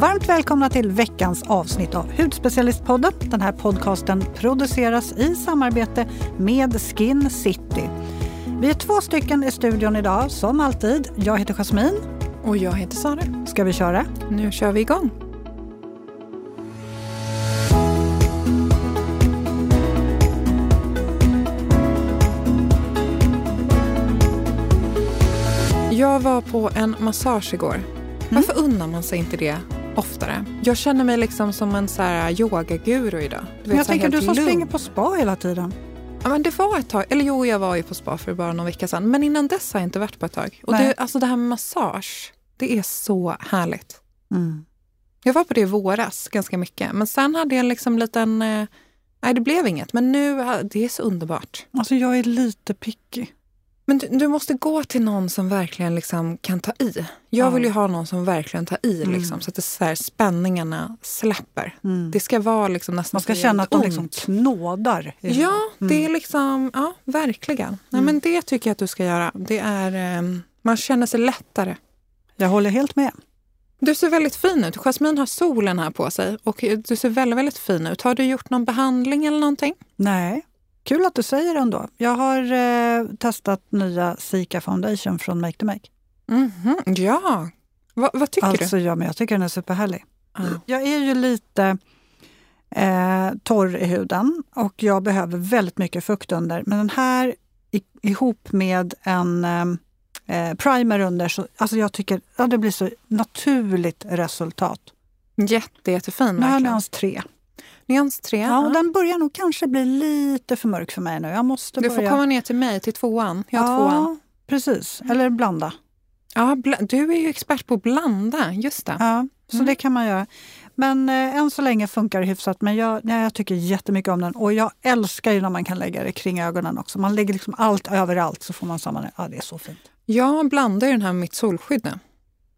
Varmt välkomna till veckans avsnitt av Hudspecialistpodden. Den här podcasten produceras i samarbete med Skin City. Vi är två stycken i studion idag, som alltid. Jag heter Jasmin. Och jag heter Sara. Ska vi köra? Nu kör vi igång. Jag var på en massage igår. Mm. Varför unnar man sig inte det oftare? Jag känner mig liksom som en så här yogaguru idag. Du vet, jag tänker du som lugn. springer på spa hela tiden. Ja, men det var ett tag. Eller jo, jag var ju på spa för bara någon vecka sedan. Men innan dess har jag inte varit på ett tag. Och det, alltså det här med massage, det är så härligt. Mm. Jag var på det i våras ganska mycket. Men sen hade jag liksom en liten... Eh, nej, det blev inget. Men nu, det är så underbart. Alltså jag är lite picky. Men du, du, måste gå till någon som verkligen liksom kan ta i. Jag vill ju ha någon som verkligen tar i mm. liksom, så att det så här, spänningarna släpper. Mm. Det ska vara liksom nästan Man ska känna att de liksom knådar. Ja, mm. det är liksom, ja verkligen. Nej, mm. men det tycker jag att du ska göra. Det är, um, man känner sig lättare. Jag håller helt med. Du ser väldigt fin ut. Jasmin har solen här på sig och du ser väldigt, väldigt fin ut. Har du gjort någon behandling eller någonting? Nej, Kul att du säger det ändå. Jag har eh, testat nya Sika Foundation från Make to Make. Mm -hmm. Ja, Va, vad tycker alltså, du? Ja, men jag tycker den är superhärlig. Mm. Jag är ju lite eh, torr i huden och jag behöver väldigt mycket fukt under. Men den här i, ihop med en eh, eh primer under, så, alltså jag tycker ja, det blir så naturligt resultat. Jätte, jättefin. Nu har jag nyans 3. Nyans 3? Ja, och den börjar nog kanske bli lite för mörk för mig nu. Jag måste du börja... får komma ner till mig, till tvåan. Jag ja, tvåan. precis. Eller blanda. Ja, bl du är ju expert på att blanda, just det. Ja, så mm. det kan man göra. Men eh, än så länge funkar det hyfsat. Men jag, nej, jag tycker jättemycket om den. Och jag älskar ju när man kan lägga det kring ögonen också. Man lägger liksom allt överallt så får man samma... Ja, det är så fint. Jag blandar ju den här med mitt solskydd nu.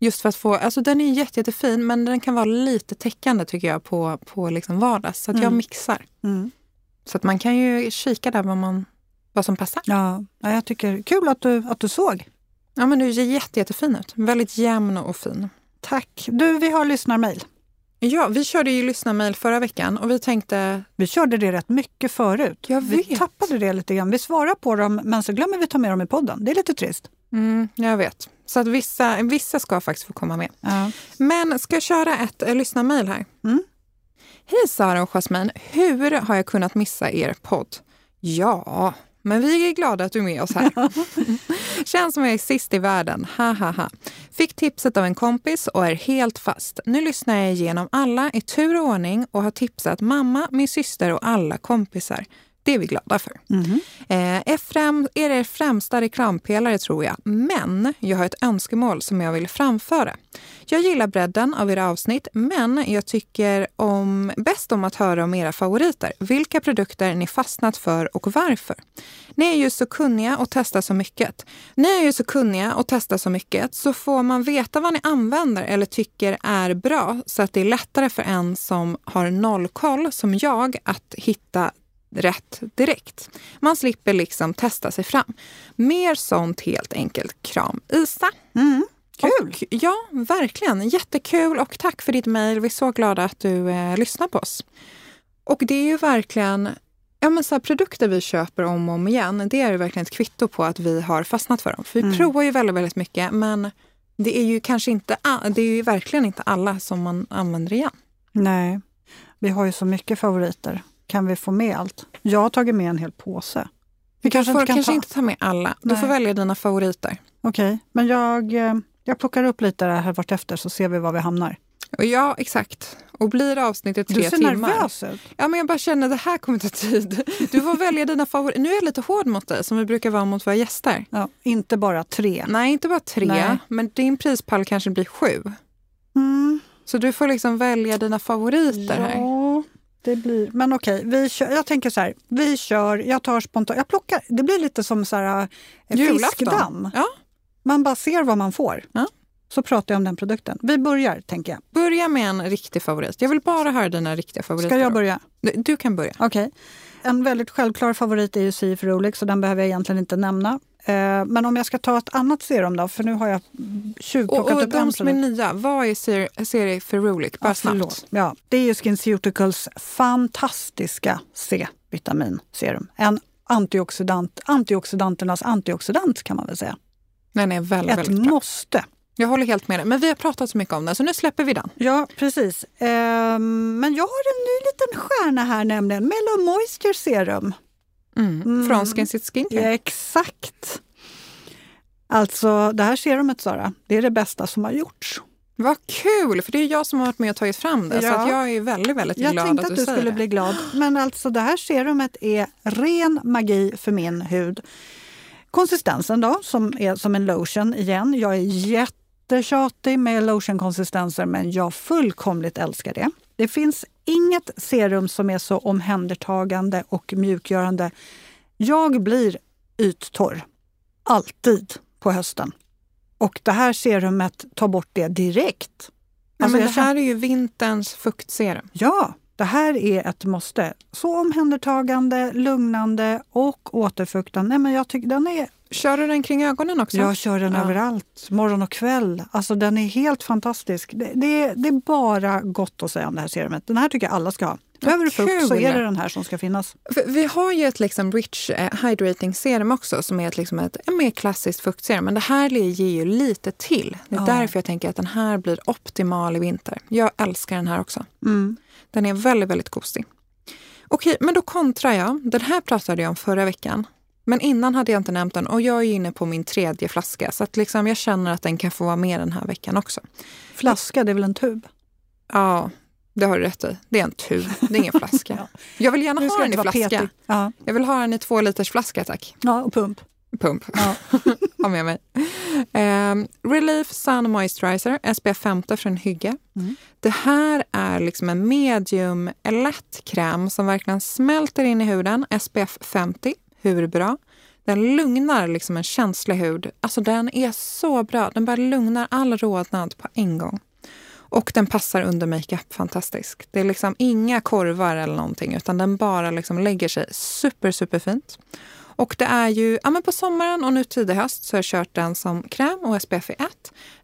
Just för att få, alltså den är jätte, jättefin men den kan vara lite täckande tycker jag på, på liksom vardags. Så att mm. jag mixar. Mm. Så att man kan ju kika där vad, man, vad som passar. Ja, jag tycker kul att du, att du såg. Ja men du ser jätte, jättefin ut. Väldigt jämn och fin. Tack. Du, vi har lyssnarmail. Ja, vi körde ju lyssnarmail förra veckan och vi tänkte... Vi körde det rätt mycket förut. Jag vet. Vi tappade det lite grann. Vi svarar på dem men så glömmer vi ta med dem i podden. Det är lite trist. Mm, jag vet. Så att vissa, vissa ska faktiskt få komma med. Ja. Men ska jag köra ett äh, lyssnarmail här? Mm. Hej Sara och Jasmine. Hur har jag kunnat missa er podd? Ja, men vi är glada att du är med oss här. Känns som jag är sist i världen. Ha, ha, ha. Fick tipset av en kompis och är helt fast. Nu lyssnar jag igenom alla i tur och ordning och har tipsat mamma, min syster och alla kompisar. Det är vi glada för. Mm. Eh, främ, är er främsta reklampelare tror jag, men jag har ett önskemål som jag vill framföra. Jag gillar bredden av era avsnitt, men jag tycker om, bäst om att höra om era favoriter. Vilka produkter ni fastnat för och varför. Ni är ju så kunniga och testar så mycket. Ni är ju så kunniga och testar så mycket så får man veta vad ni använder eller tycker är bra så att det är lättare för en som har nollkoll som jag att hitta rätt direkt. Man slipper liksom testa sig fram. Mer sånt helt enkelt. Kram Isa. Mm. Kul! Och, ja, verkligen. Jättekul och tack för ditt mejl. Vi är så glada att du eh, lyssnar på oss. Och det är ju verkligen ja, men så här, produkter vi köper om och om igen. Det är verkligen ett kvitto på att vi har fastnat för dem. För vi mm. provar ju väldigt, väldigt mycket men det är ju kanske inte, det är ju verkligen inte alla som man använder igen. Nej, vi har ju så mycket favoriter. Kan vi få med allt? Jag har tagit med en hel påse. Vi kanske, får, inte, kan kanske ta. inte ta med alla. Du får välja dina favoriter. Okej, okay. men jag, eh, jag plockar upp lite här vartefter så ser vi var vi hamnar. Ja, exakt. Och blir avsnittet tre timmar... Du ser timmar, nervös ut. Ja, men jag bara känner att det här kommer ta tid. Du får välja dina favoriter. Nu är jag lite hård mot dig, som vi brukar vara mot våra gäster. Ja, inte bara tre. Nej, inte bara tre. Nej. Men din prispall kanske blir sju. Mm. Så du får liksom välja dina favoriter ja. här. Det blir, men okej, vi kör, jag tänker så här, vi kör, jag tar spontant, jag plockar, det blir lite som så här, eh, fiskdamm. Ja. Man bara ser vad man får. Ja. Så pratar jag om den produkten. Vi börjar, tänker jag. Börja med en riktig favorit. Jag vill bara höra dina riktiga favoriter. Ska jag börja? Du, du kan börja. Okej. En väldigt självklar favorit är ju CF Rolex så den behöver jag egentligen inte nämna. Eh, men om jag ska ta ett annat serum då, för nu har jag tjuvplockat och, upp de som är nya, vad är ser serie Ferulic? Bara ja, snabbt. Ja, det är ju SkinCeuticals fantastiska C-vitaminserum. En antioxidant, antioxidanternas antioxidant kan man väl säga. Den är väldigt, Ett väldigt bra. måste. Jag håller helt med dig. Men vi har pratat så mycket om den så nu släpper vi den. Ja, precis. Ehm, men jag har en ny liten stjärna här nämligen. Mellow Moisture Serum. Mm. Mm. Från Skin City Skincare. Ja, exakt. Alltså det här serumet Sara, det är det bästa som har gjorts. Vad kul, för det är jag som har varit med och tagit fram det. Ja. Så jag är väldigt, väldigt jag glad att du Jag tänkte att du skulle det. bli glad. Men alltså det här serumet är ren magi för min hud. Konsistensen då, som är som en lotion igen. Jag är jättetjatig med lotionkonsistenser men jag fullkomligt älskar det. Det finns inget serum som är så omhändertagande och mjukgörande. Jag blir yttorr. Alltid på hösten. Och det här serumet tar bort det direkt. Alltså men det här är ju vinterns fuktserum. Ja, det här är ett måste. Så omhändertagande, lugnande och återfuktande. Nej, men jag tycker den är... Kör du den kring ögonen också? Jag kör den ja. överallt, morgon och kväll. Alltså den är helt fantastisk. Det, det, det, är bara gott att säga om det här serumet. Den här tycker jag alla ska ha. Behöver du fukt så är det den här som ska finnas. Vi har ju ett liksom rich eh, hydrating serum också som är ett, liksom ett, ett mer klassiskt fuktserum. Men det här ger ju lite till. Det är ja. därför jag tänker att den här blir optimal i vinter. Jag älskar den här också. Mm. Den är väldigt, väldigt kostig. Okej, men då kontrar jag. Den här pratade jag om förra veckan. Men innan hade jag inte nämnt den och jag är inne på min tredje flaska. Så att liksom jag känner att den kan få vara med den här veckan också. Flaska, det är väl en tub? Ja, det har du rätt i. Det är en tub, det är ingen flaska. ja. Jag vill gärna ha den i flaska. Ja. Jag vill ha den i två liters flaska tack. Ja, och pump. Pump. Ja. ha med mig. Um, Relief Sun Moisturizer, SPF 50 från Hygge. Mm. Det här är liksom en medium lätt kräm som verkligen smälter in i huden. SPF 50, hur bra? Den lugnar liksom en känslig hud. Alltså den är så bra. Den bara lugnar all rodnad på en gång. Och den passar under makeup fantastiskt. Det är liksom inga korvar eller någonting utan den bara liksom lägger sig super, super fint. Och det är ju, ja men på sommaren och nu tidig höst så har jag kört den som kräm och SPF 1.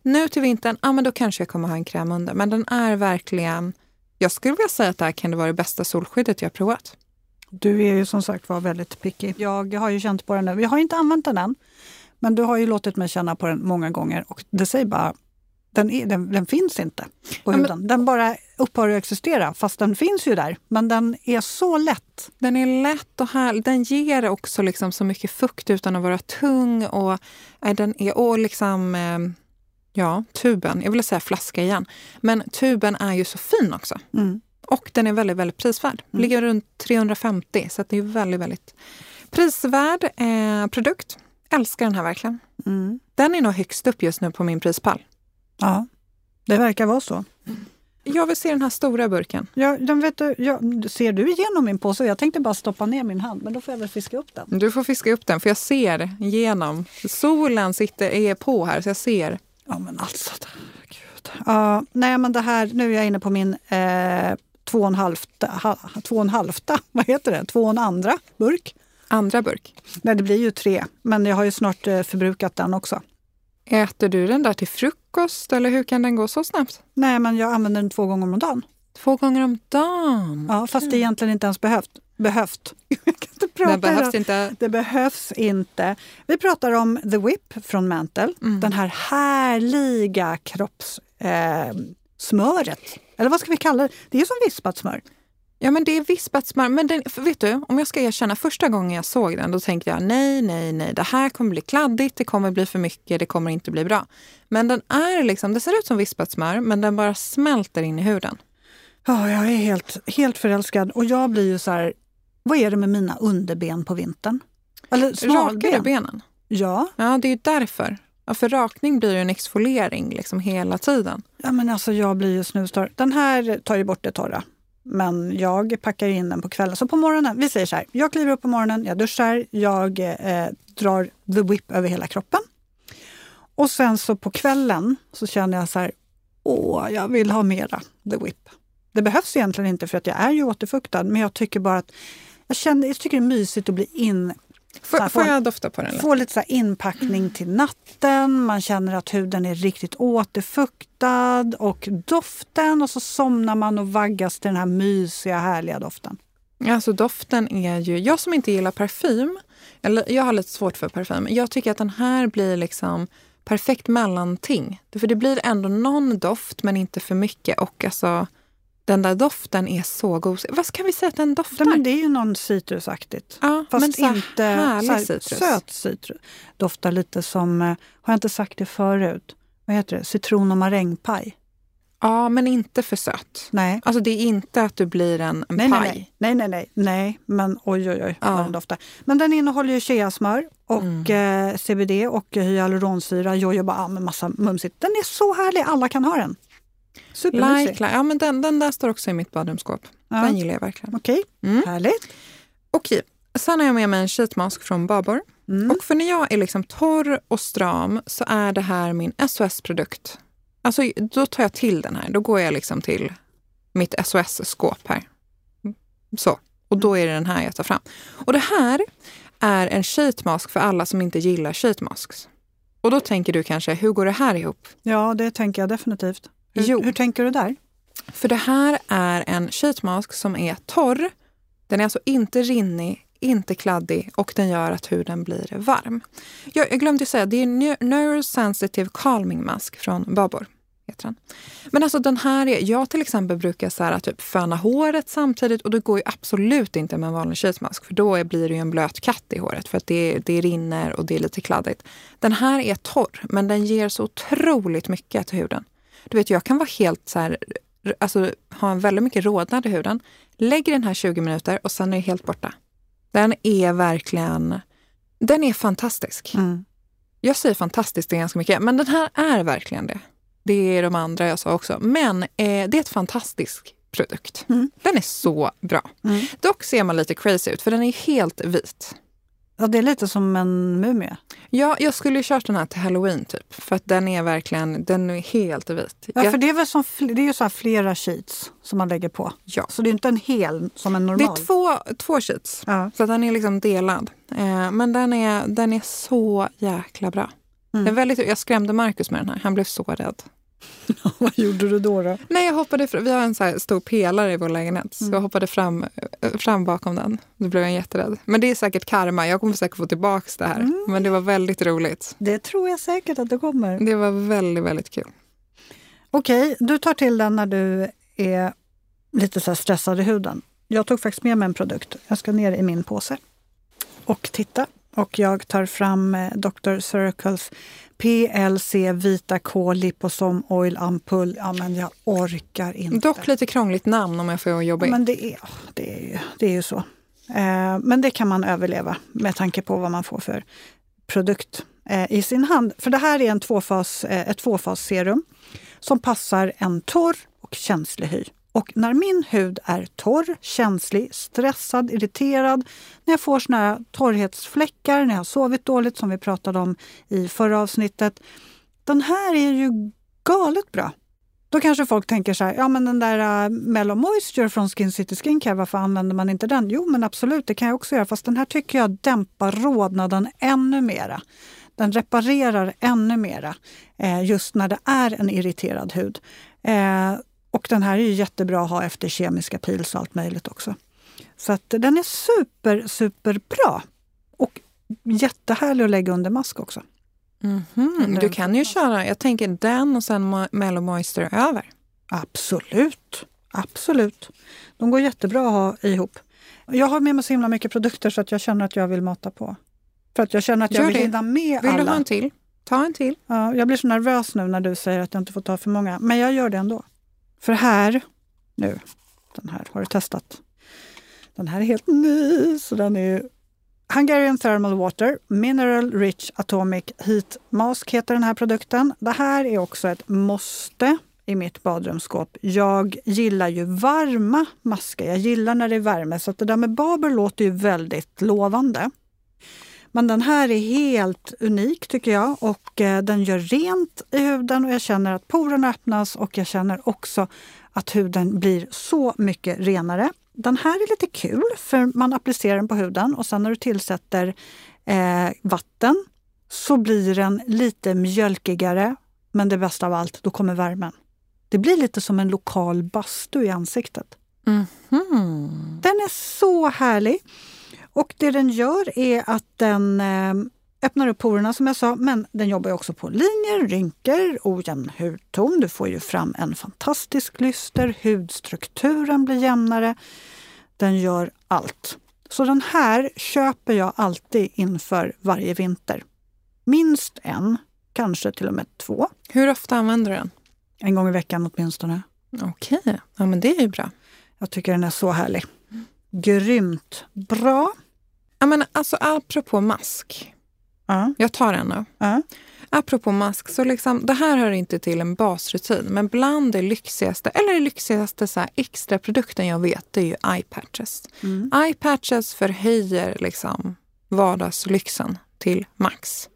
Nu till vintern, ja men då kanske jag kommer ha en kräm under. Men den är verkligen, jag skulle vilja säga att det här kan vara det bästa solskyddet jag provat. Du är ju som sagt var väldigt picky. Jag har ju känt på den nu. Jag har inte använt den än. Men du har ju låtit mig känna på den många gånger och det säger bara den, är, den, den, finns inte på ja, huden. Den bara upphör att existera, fast den finns ju där. Men den är så lätt. Den är lätt och härlig. Den ger också liksom så mycket fukt utan att vara tung. Och, äh, den är, och liksom, äh, ja, tuben, jag vill säga flaska igen. Men tuben är ju så fin också. Mm. Och den är väldigt, väldigt prisvärd. Mm. Ligger runt 350, så det är väldigt, väldigt prisvärd eh, produkt. Älskar den här verkligen. Mm. Den är nog högst upp just nu på min prispall. Ja, det verkar vara så. Jag vill se den här stora burken. Ja, den vet du, ja, ser du igenom min påse? Jag tänkte bara stoppa ner min hand, men då får jag väl fiska upp den. Du får fiska upp den, för jag ser igenom. Solen sitter, är på här, så jag ser. Ja, men alltså. Gud. Ja, nej, men det här, nu är jag inne på min eh, två och en halvta, två och en halvta, vad heter det, två och en andra burk. Andra burk? Nej, det blir ju tre, men jag har ju snart eh, förbrukat den också. Äter du den där till frukost eller hur kan den gå så snabbt? Nej, men jag använder den två gånger om dagen. Två gånger om dagen? Ja, fast det egentligen inte ens behövt. behövt. Jag kan inte prata det behövs inte. Det behövs inte. Vi pratar om The Whip från Mantle. Mm. Den här härliga kroppssmöret. Eh, Eller vad ska vi kalla det? Det är som vispat smör. Ja, men det är vispat smör. Men den, vet du, om jag ska erkänna, första gången jag såg den, då tänkte jag nej, nej, nej, det här kommer bli kladdigt, det kommer bli för mycket, det kommer inte bli bra. Men den är liksom, det ser ut som vispat smör, men den bara smälter in i huden. Ja, jag är helt, helt förälskad och jag blir ju så här, vad är det med mina underben på vintern? Eller smalben? Rakar du benen? Ja. Ja, det är ju därför. Ja, för rakning blir ju en exfoliering liksom hela tiden. Ja, men alltså jag blir ju snustorr. Den här tar ju bort det torra. Men jag packar in den på kvällen. Så på morgonen, vi säger så här, jag kliver upp på morgonen, jag duschar, jag eh, drar the whip över hela kroppen. Och sen så på kvällen så känner jag så här, åh, jag vill ha mera the whip. Det behövs egentligen inte för att jag är ju återfuktad, men jag tycker bara att jag, känner, jag tycker det är mysigt att bli in Får, får jag dofta på den? Lite? Få lite så inpackning till natten, man känner att huden är riktigt återfuktad och doften och så somnar man och vaggas till den här mysiga härliga doften. Alltså doften är ju, jag som inte gillar parfym, eller jag har lite svårt för parfym, jag tycker att den här blir liksom perfekt mellanting. För det blir ändå någon doft men inte för mycket och alltså den där doften är så god. Vad ska vi säga att den doftar? Ja, men det är ju någon citrusaktigt. Ja, Fast men inte här, citrus. söt citrus. Doftar lite som, eh, har jag inte sagt det förut, vad heter det, citron och marängpaj. Ja, men inte för söt. Nej. Alltså det är inte att du blir en, en nej, paj. Nej, nej, nej, nej. men oj, oj, oj ja. den doftar. Men den innehåller ju cheasmör och mm. eh, CBD och hyaluronsyra, jojoba med massa mumsigt. Den är så härlig, alla kan ha den. Supermysig. ja, men den, den där står också i mitt badrumsskåp. Ja. Den gillar jag verkligen. Okej, okay. mm. härligt. Okej, sen har jag med mig en sheetmask från Babor. Mm. Och för när jag är liksom torr och stram så är det här min SOS-produkt. Alltså, då tar jag till den här. Då går jag liksom till mitt SOS-skåp här. Så. Och då är det den här jag tar fram. Och det här är en sheetmask för alla som inte gillar sheetmasks. Och då tänker du kanske, hur går det här ihop? Ja, det tänker jag definitivt. Hur, jo. hur tänker du där? För det här är en sheetmask som är torr. Den är alltså inte rinnig, inte kladdig och den gör att huden blir varm. Jag, jag glömde säga, det är Neurosensitive Calming Mask från Babor. Men alltså den här, är, jag till exempel brukar så här, typ föna håret samtidigt och det går ju absolut inte med en vanlig sheetmask för då blir det ju en blöt katt i håret för att det, det rinner och det är lite kladdigt. Den här är torr men den ger så otroligt mycket till huden. Du vet, jag kan vara helt så här, alltså ha en väldigt mycket rodnad i huden. Lägger den här 20 minuter och sen är det helt borta. Den är verkligen, den är fantastisk. Mm. Jag säger fantastiskt det är ganska mycket, men den här är verkligen det. Det är de andra jag sa också. Men eh, det är ett fantastisk produkt. Mm. Den är så bra. Mm. Dock ser man lite crazy ut för den är helt vit. Ja, det är lite som en mumie. Ja, jag skulle ju kört den här till halloween typ. För att den är verkligen, den är helt vit. Ja, för det är väl som, det är ju så flera sheets som man lägger på. Ja. Så det är inte en hel som en normal. Det är två, två sheets. Ja. Så den är liksom delad. Eh, men den är, den är så jäkla bra. Mm. Det är väldigt, jag skrämde Markus med den här. Han blev så rädd. Vad gjorde du då, då? Nej, jag hoppade fram. Vi har en så stor pelare i vår lägenhet, så mm. jag hoppade fram, fram bakom den. Då blev jag jätterädd. Men det är säkert karma. Jag kommer säkert få tillbaka det här. Mm. Men det var väldigt roligt. Det tror jag säkert att det kommer. Det var väldigt, väldigt kul. Okej, du tar till den när du är lite så stressad i huden. Jag tog faktiskt med mig en produkt. Jag ska ner i min påse och titta. Och jag tar fram eh, Dr. Circles PLC Vita K Liposom Oil Ampull. Ja, men jag orkar inte. Dock lite krångligt namn om jag får jobba in. Men det är, det är, ju, det är ju så. Eh, men det kan man överleva med tanke på vad man får för produkt eh, i sin hand. För det här är en tvåfas, eh, ett tvåfasserum som passar en torr och känslig hy. Och när min hud är torr, känslig, stressad, irriterad, när jag får såna här torrhetsfläckar, när jag har sovit dåligt som vi pratade om i förra avsnittet. Den här är ju galet bra. Då kanske folk tänker så här, ja men den där äh, uh, Mellow Moisture från Skin City Skincare, varför använder man inte den? Jo men absolut, det kan jag också göra, fast den här tycker jag dämpar rodnaden ännu mera. Den reparerar ännu mera eh, just när det är en irriterad hud. Eh, och den här är jättebra att ha efter kemiska pils och allt möjligt också. Så att den är super, super bra. Och jättehärlig att lägga under mask också. Mm -hmm. Du kan ju köra, jag tänker den och sen Mellow Moisture över. Absolut, absolut. De går jättebra att ha ihop. Jag har med mig så himla mycket produkter så att jag känner att jag vill mata på. För att jag känner att jag Gör vill hinna med vill alla. Vill du ha en till? Ta en till. Ja, jag blir så nervös nu när du säger att jag inte får ta för många. Men jag gör det ändå. För här, nu, den här har du testat. Den här är helt ny, så den är Hungarian Thermal Water Mineral Rich Atomic Heat Mask heter den här produkten. Det här är också ett måste i mitt badrumsskåp. Jag gillar ju varma masker. Jag gillar när det är värme, så det där med Baber låter ju väldigt lovande. Men den här är helt unik tycker jag och eh, den gör rent i huden och jag känner att porerna öppnas och jag känner också att huden blir så mycket renare. den här är lite kul för man applicerar den på huden och sen när du tillsätter eh, vatten så blir den lite mjölkigare. Men det bästa av allt, då kommer värmen. Det blir lite som en lokal bastu i ansiktet. Mm -hmm. Den är så härlig. Och det den gör är att den eh, öppnar upp porerna som jag sa, men den jobbar också på linjer, rynkor, ojämn hudton. Du får ju fram en fantastisk lyster, hudstrukturen blir jämnare. Den gör allt. Så den här köper jag alltid inför varje vinter. Minst en, kanske till och med två. Hur ofta använder du den? En gång i veckan åtminstone. Okej, ja, men det är ju bra. Jag tycker den är så härlig. Grymt bra. Ja, men alltså apropå mask. Uh. Jag tar en nu. Uh. Apropå mask, så liksom, det här hör inte till en basrutin, men bland det lyxigaste, eller det lyxigaste så här, extra produkten jag vet, det är ju eye patches. Mm. Eye patches förhöjer liksom vardagslyxen till max.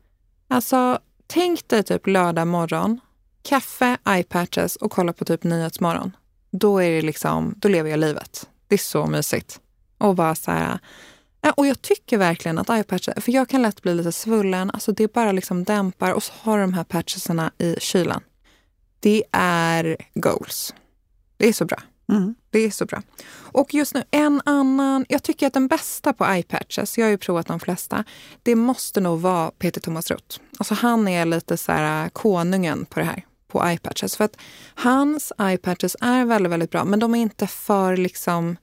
Alltså, tänk dig typ lördag morgon, kaffe, eye patches och kolla på typ Nyhetsmorgon. Då är det liksom, då lever jag livet. Det är så mysigt. Och bara så här, Ja, och jag tycker verkligen att eyepatcher, för jag kan lätt bli lite svullen, alltså det bara liksom dämpar och så har de här patchesarna i kylen. Det är goals. Det är så bra. Mm. Det är så bra. Och just nu, en annan, jag tycker att den bästa på eyepatches, jag har ju provat de flesta, det måste nog vara Peter Thomas Roth. Alltså han är lite så här konungen på det här, på eyepatches. För att hans eyepatches är väldigt, väldigt bra, men de är inte för liksom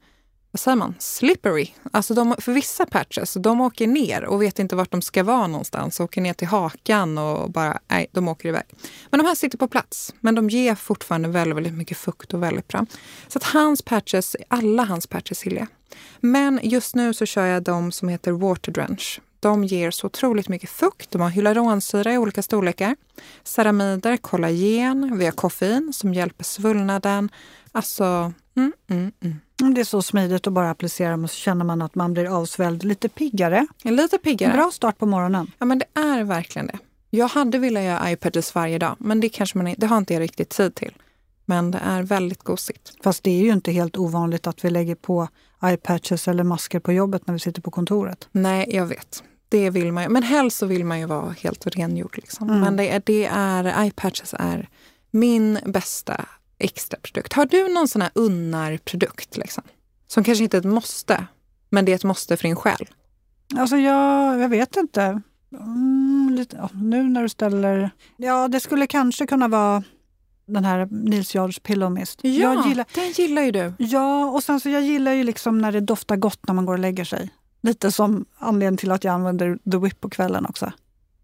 vad säger man, slippery. Alltså de, för vissa patches, de åker ner och vet inte vart de ska vara någonstans. Åker ner till hakan och bara, nej, de åker iväg. Men de här sitter på plats, men de ger fortfarande väldigt, väldigt mycket fukt och väldigt bra. Så att hans patches, alla hans patches gillar jag. Men just nu så kör jag de som heter Water Drench. De ger så otroligt mycket fukt. De har hyaluronsyra i olika storlekar, ceramider, kollagen, vi har koffein som hjälper svullnaden. Alltså, mm, mm, mm mm. Det är så smidigt att bara applicera och så känner man att man blir avsvälld lite piggare. Lite piggare. Bra start på morgonen. Ja, men det är verkligen det. Jag hade velat göra iPads varje dag, men det, kanske man, det har inte jag riktigt tid till. Men det är väldigt gosigt. Fast det är ju inte helt ovanligt att vi lägger på eyepatches eller masker på jobbet när vi sitter på kontoret. Nej, jag vet. Det vill man ju. Men helst så vill man ju vara helt rengjord. Liksom. Mm. Men det är, det är, eyepatches är min bästa extra produkt. Har du någon sån här unnar-produkt liksom? Som kanske inte är ett måste, men det är ett måste för din själ? Alltså jag, jag vet inte. Mm, lite, nu när du ställer... Ja, det skulle kanske kunna vara den här Nils Jarls Pillow Mist. Ja, jag gillar, den gillar ju du. Ja, och sen så jag gillar ju liksom när det doftar gott när man går och lägger sig. Lite som anledning till att jag använder The Whip på kvällen också.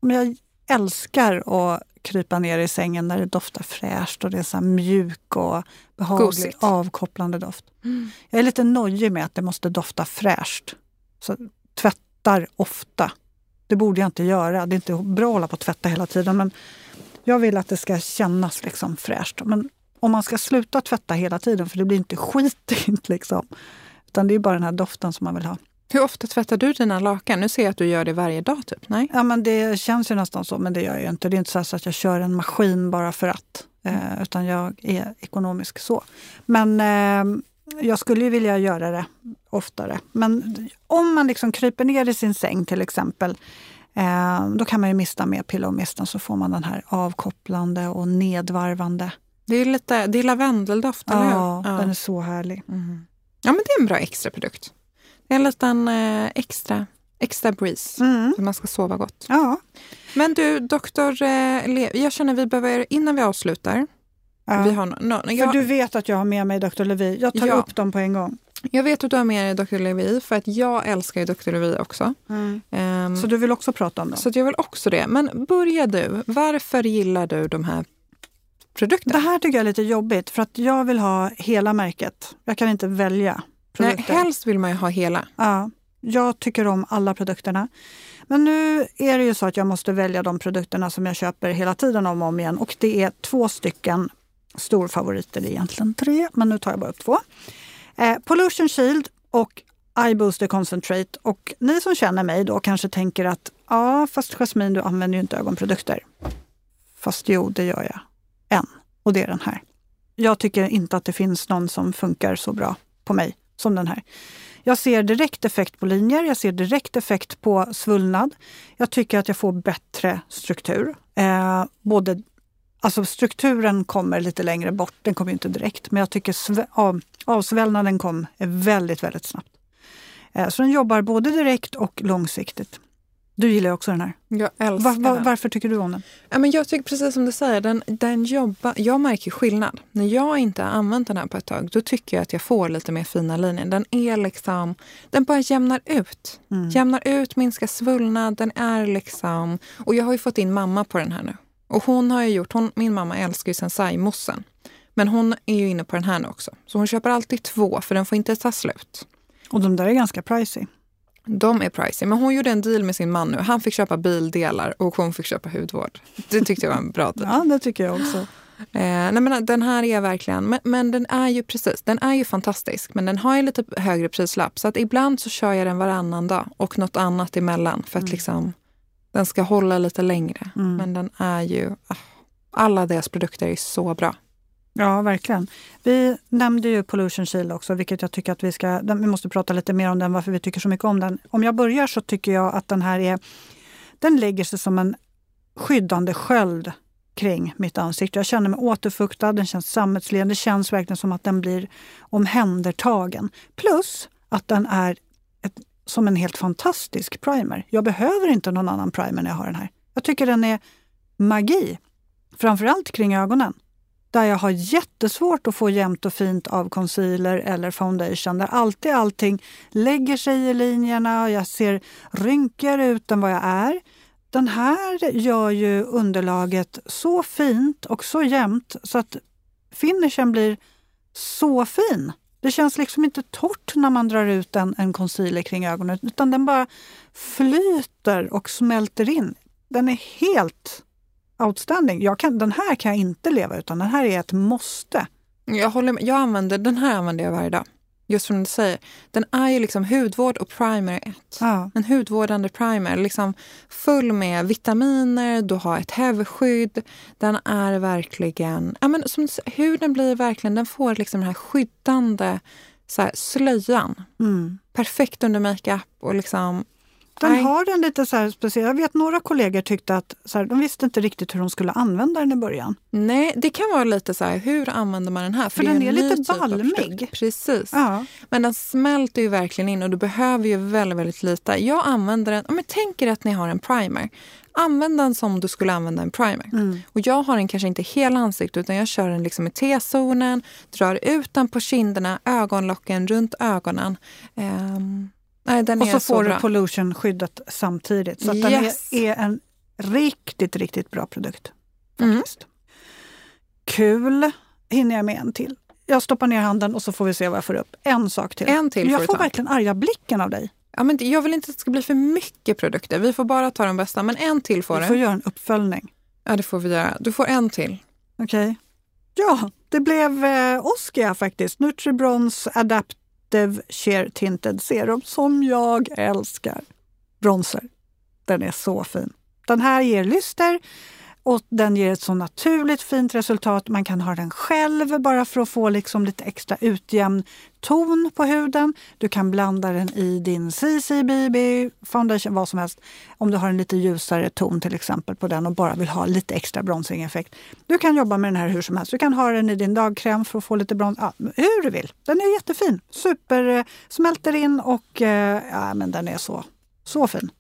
Men jag älskar att krypa ner i sängen när det doftar fräscht och det är så mjuk och behaglig, Gosigt. avkopplande doft. Mm. Jag är lite nojig med att det måste dofta fräscht. Så tvättar ofta. Det borde jag inte göra. Det är inte bra att hålla på att tvätta hela tiden. Men jag vill att det ska kännas liksom fräscht. Men om man ska sluta tvätta hela tiden, för det blir inte skitigt liksom. Utan det är bara den här doften som man vill ha. Hur ofta tvättar du dina lakan? Nu ser jag att du gör det varje dag. typ. Nej? Ja, men det känns ju nästan så, men det gör jag inte. Det är inte så att jag kör en maskin bara för att. Eh, utan jag är ekonomisk så. Men eh, jag skulle ju vilja göra det oftare. Men om man liksom kryper ner i sin säng till exempel, eh, då kan man ju mista med pillowmisten så får man den här avkopplande och nedvarvande. Det är, lite, det är lavendeldoft, eller ja, hur? Ja, den är så härlig. Mm. Ja, men det är en bra extra produkt. Det är en liten eh, extra, extra breeze mm. man ska sova gott. Ja. Men du, doktor, eh, jag känner vi behöver, innan vi avslutar, ja. no, no, jag, För du vet att jag har med mig Dr. Levi. Jag tar ja. upp dem på en gång. Jag vet att du har med dig Dr. Levi för att jag älskar ju Dr. Levi också. Mm. Um, så du vill också prata om dem? Så jag vill också det. Men börja du. Varför gillar du de här produkterna? Det här tycker jag är lite jobbigt för att jag vill ha hela märket. Jag kan inte välja produkter. Nej, helst vill man ju ha hela. Ja, jag tycker om alla produkterna. Men nu är det ju så att jag måste välja de produkterna som jag köper hela tiden om och om igen. Och det är två stycken storfavoriter, egentligen tre, men nu tar jag bara upp två. Eh, Pollution Shield och Eye Booster Concentrate. Och ni som känner mig då kanske tänker att ja, fast Jasmine, du använder ju inte ögonprodukter. Fast jo, det gör jag. En. Och det är den här. Jag tycker inte att det finns någon som funkar så bra på mig som den här. Jag ser direkt effekt på linjer, jag ser direkt effekt på svullnad. Jag tycker att jag får bättre struktur. Eh, både, alltså strukturen kommer lite längre bort, den kommer inte direkt, men jag tycker av, avsvällnaden kom väldigt, väldigt snabbt. Eh, så den jobbar både direkt och långsiktigt. Du gillar också den här. Jag älskar var, var, den. Varför tycker du om den? Ja, men jag tycker precis som du säger, den, den jobbar, jag märker skillnad. När jag inte har använt den här på ett tag, då tycker jag att jag får lite mer fina linjer. Den är liksom, den bara jämnar ut. Mm. Jämnar ut, minskar svullnad, den är liksom... Och jag har ju fått in mamma på den här nu. Och hon har ju gjort, hon, min mamma älskar ju sensai-mossen. Men hon är ju inne på den här nu också. Så hon köper alltid två, för den får inte ta slut. Och de där är ganska pricey. De är pricey. Men hon gjorde en deal med sin man nu. Han fick köpa bildelar och hon fick köpa hudvård. Det tyckte jag var en bra deal. ja, det tycker jag också. Eh, nej, men den här är verkligen, men, men, den är ju precis, den är ju fantastisk. Men den har ju lite högre prislapp. Så att ibland så kör jag den varannan dag och något annat emellan. För att mm. liksom, den ska hålla lite längre. Mm. Men den är ju, ah, alla deras produkter är så bra. Ja, verkligen. Vi nämnde ju Pollution Shield också, vilket jag tycker att vi ska... Vi måste prata lite mer om den, varför vi tycker så mycket om den. Om jag börjar så tycker jag att den här är... Den lägger sig som en skyddande sköld kring mitt ansikte. Jag känner mig återfuktad, den känns sammetslen. Det känns verkligen som att den blir omhändertagen. Plus att den är ett, som en helt fantastisk primer. Jag behöver inte någon annan primer när jag har den här. Jag tycker den är magi. Framförallt kring ögonen där jag har jättesvårt att få jämnt och fint av concealer eller foundation. Där alltid allting lägger sig i linjerna och jag ser rynkigare ut än vad jag är. Den här gör ju underlaget så fint och så jämnt så att finishen blir så fin. Det känns liksom inte torrt när man drar ut en, en concealer kring ögonen utan den bara flyter och smälter in. Den är helt outstanding. Jag kan, den här kan jag inte leva utan. Den här är ett måste. Jag, håller med. jag använder, den här använder jag varje dag. Just som du säger, den är ju liksom hudvård och primer ett. Ja. En hudvårdande primer, liksom full med vitaminer, du har ett hävskydd. Den är verkligen, ja men som huden blir verkligen, den får liksom den här skyddande så här, slöjan. Mm. Perfekt under makeup och liksom den Nej. har den lite så speciell. Jag vet några kollegor tyckte att så här, de visste inte riktigt hur de skulle använda den i början. Nej, det kan vara lite så här, hur använder man den här? För, För den är, är lite typ balmig. Precis. Ja. Men den smälter ju verkligen in och du behöver ju väldigt, väldigt lite. Jag använder den, men tänk er att ni har en primer. Använd den som du skulle använda en primer. Mm. Och jag har den kanske inte hela ansiktet utan jag kör den liksom i T-zonen, drar ut den på kinderna, ögonlocken, runt ögonen. Um, Nej, den och så, så får bra. du pollution-skyddet samtidigt. Så yes. den är, en riktigt, riktigt bra produkt. Mm. Faktiskt. Mm. Kul! Hinner jag med en till? Jag stoppar ner handen och så får vi se vad jag får upp. En sak till. En till jag får, får verkligen arga blicken av dig. Ja, men jag vill inte att det ska bli för mycket produkter. Vi får bara ta de bästa, men en till får du. Vi får göra en uppföljning. Ja, det får vi göra. Du får en till. Okej. Okay. Ja, det blev eh, Oskia faktiskt. Nutribrons Adapt Active Sheer Tinted Serum som jag älskar. Bronzer. Den är så fin. Den här ger lyster och den ger ett så naturligt fint resultat. Man kan ha den själv bara för att få liksom lite extra utjämn ton på huden. Du kan blanda den i din CCBB foundation, vad som helst. Om du har en lite ljusare ton till exempel på den och bara vill ha lite extra bronzing-effekt. Du kan jobba med den här hur som helst. Du kan ha den i din dagkräm för att få lite brons. Ja, hur du vill. Den är jättefin. Super, eh, smälter in och eh, ja, men den är så, så fin.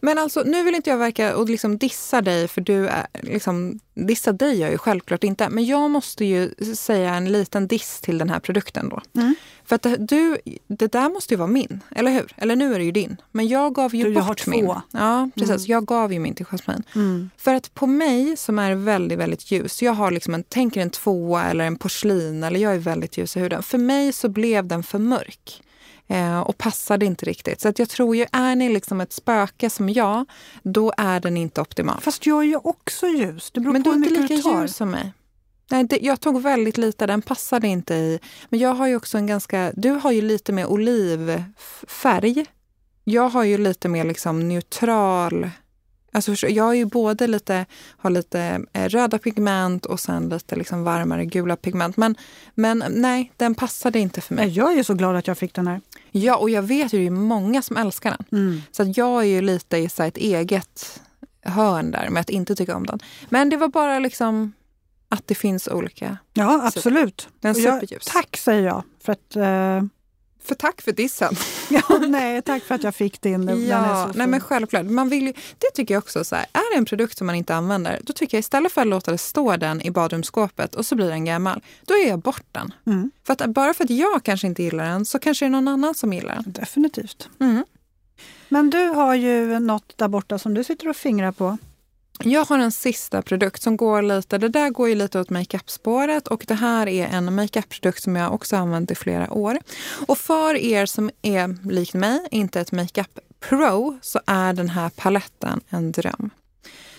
Men alltså, nu vill inte jag verka och liksom dissa dig, för du är liksom, dissa dig gör jag ju självklart inte. Men jag måste ju säga en liten diss till den här produkten då. Mm. För att du, det där måste ju vara min, eller hur? Eller nu är det ju din. Men jag gav ju du, bort har två. min. Ja, precis. Mm. Jag gav ju min till Jasmine. Mm. För att på mig som är väldigt, väldigt ljus, jag har liksom en, tänker en tvåa eller en porslin, eller jag är väldigt ljus i huden. För mig så blev den för mörk eh, och passade inte riktigt. Så att jag tror ju, är ni liksom ett spöke som jag, då är den inte optimal. Fast jag är ju också ljus. Det beror Men på du är inte lika ljus som mig. Nej, det, jag tog väldigt lite, den passade inte i. Men jag har ju också en ganska, du har ju lite mer olivfärg. Jag har ju lite mer liksom neutral Alltså, jag är ju både lite, har lite eh, röda pigment och sen lite liksom varmare gula pigment. Men, men nej, den passade inte för mig. Jag är så glad att jag fick den här. Ja, och jag vet ju det är många som älskar den. Mm. Så att jag är ju lite i så ett eget hörn där med att inte tycka om den. Men det var bara liksom att det finns olika. Ja, absolut. Den superljus. tack säger jag. För att... Uh för tack för dissen. ja, nej, tack för att jag fick din. Den ja, nej, men självklart. Man vill ju, det tycker jag också. Så här, är det en produkt som man inte använder, då tycker jag istället för att låta det stå den i badrumsskåpet och så blir den gammal, då är jag bort den. Mm. För att, bara för att jag kanske inte gillar den så kanske det är någon annan som gillar den. Definitivt. Mm. Men du har ju något där borta som du sitter och fingrar på. Jag har en sista produkt som går lite, det där går ju lite åt makeup-spåret och det här är en makeup-produkt som jag också använt i flera år. Och för er som är likt mig, inte ett makeup-pro, så är den här paletten en dröm.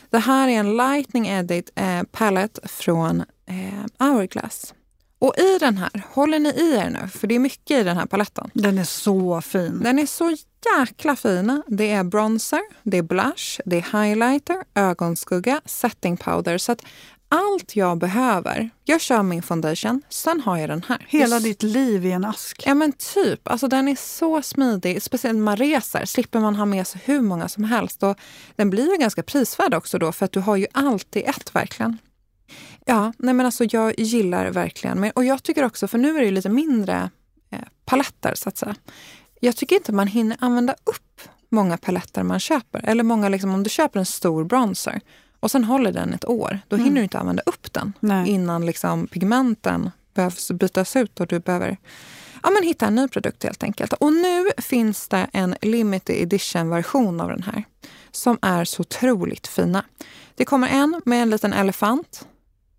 Det här är en Lightning Edit eh, palette från eh, Hourglass. Och i den här, håller ni i er nu? För det är mycket i den här paletten. Den är så fin. Den är så jäkla fin. Det är bronzer, det är blush, det är highlighter, ögonskugga, setting powder. Så att allt jag behöver. Jag kör min foundation, sen har jag den här. Hela jag... ditt liv i en ask. Ja men typ. Alltså den är så smidig. Speciellt när man reser slipper man ha med sig hur många som helst. Och den blir ju ganska prisvärd också då för att du har ju allt i ett verkligen. Ja, nej men alltså jag gillar verkligen. Men, och jag tycker också, för nu är det lite mindre eh, paletter så att säga. Jag tycker inte man hinner använda upp många paletter man köper. Eller många, liksom, om du köper en stor bronzer och sen håller den ett år, då mm. hinner du inte använda upp den nej. innan liksom, pigmenten behövs bytas ut och du behöver ja, men hitta en ny produkt helt enkelt. Och nu finns det en limited edition-version av den här som är så otroligt fina. Det kommer en med en liten elefant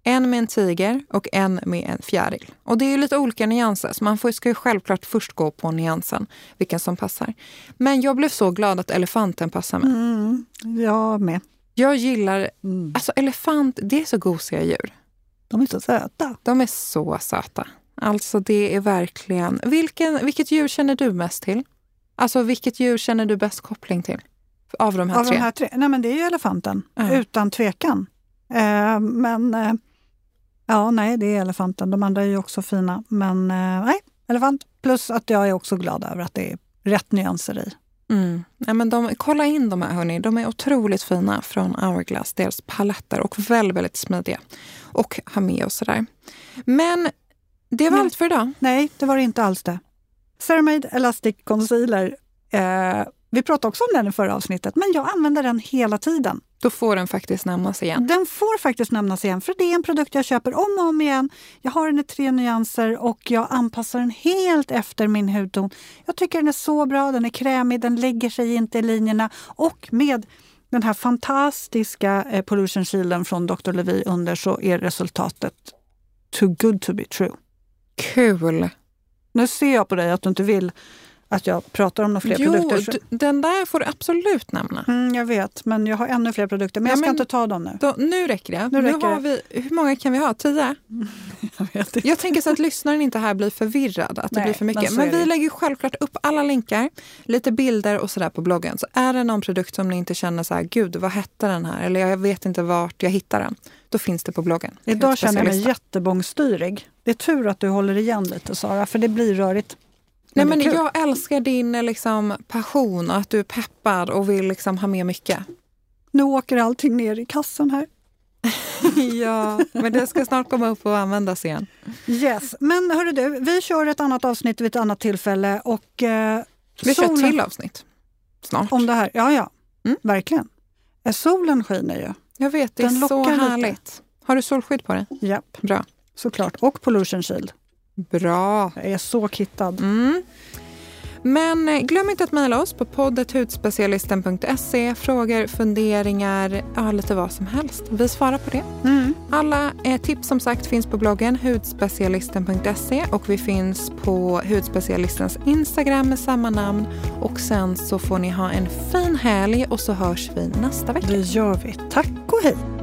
en med en tiger och en med en fjäril. Och det är lite olika nyanser, så man får, ska ju självklart först gå på nyansen, vilken som passar. Men jag blev så glad att elefanten passar mig. Mm, jag med. Jag gillar... Mm. Alltså elefant, det är så gosiga djur. De är så söta. De är så söta. Alltså det är verkligen... Vilken, vilket djur känner du mest till? Alltså vilket djur känner du bäst koppling till? Av de här Av tre? De här tre? Nej men det är ju elefanten, mm. utan tvekan. Eh, men eh, Ja, nej, det är elefanten. De andra är ju också fina. Men eh, nej, elefant. Plus att jag är också glad över att det är rätt nyanser i. Mm. Ja, men de, kolla in de här, hörni. De är otroligt fina från Hourglass. Deras paletter och väldigt, väldigt smidiga. Och ha med och sådär. Men det var nej. allt för idag. Nej, det var inte alls det. Ceramide Elastic Concealer. Eh, vi pratade också om den i förra avsnittet, men jag använder den hela tiden. Då får den faktiskt nämnas igen. Den får faktiskt nämnas igen, för det är en produkt jag köper om och om igen. Jag har den i tre nyanser och jag anpassar den helt efter min hudton. Jag tycker den är så bra, den är krämig, den lägger sig inte i linjerna och med den här fantastiska eh, pollution shielden från Dr. Levi under så är resultatet too good to be true. Kul! Nu ser jag på dig att du inte vill att jag pratar om några fler jo, produkter. Jo, den där får du absolut nämna. Mm, jag vet, men jag har ännu fler produkter. Men ja, jag ska men, inte ta dem nu. Då, nu räcker det. Nu, nu räcker har vi, hur många kan vi ha? Tio? jag, vet inte. jag tänker så att lyssnaren inte här blir förvirrad, att det Nej, blir för mycket. Men, men vi lägger självklart upp alla länkar, lite bilder och sådär på bloggen. Så är det någon produkt som ni inte känner så här, gud vad hette den här? Eller jag vet inte vart jag hittar den. Då finns det på bloggen. Idag känner jag mig jättebångstyrig. Det är tur att du håller igen lite Sara, för det blir rörigt. Nej, men jag älskar din liksom, passion och att du är peppad och vill liksom, ha med mycket. Nu åker allting ner i kassan här. ja, men det ska snart komma upp och användas igen. Yes, men hörru du, vi kör ett annat avsnitt vid ett annat tillfälle. Och, eh, vi solen... kör ett till avsnitt snart. Om det här, ja ja, mm. verkligen. Eh, solen skiner ju. Jag vet, det Den är så härligt. Lite. Har du solskydd på dig? Japp, Bra. såklart. Och pollution shield. Bra. Jag är så kittad. Mm. Men eh, glöm inte att mejla oss på poddet Frågor, funderingar, ja, lite vad som helst. Vi svarar på det. Mm. Alla eh, tips som sagt finns på bloggen hudspecialisten.se och vi finns på Hudspecialistens Instagram med samma namn. Och sen så får ni ha en fin helg och så hörs vi nästa vecka. Det gör vi. Tack och hej.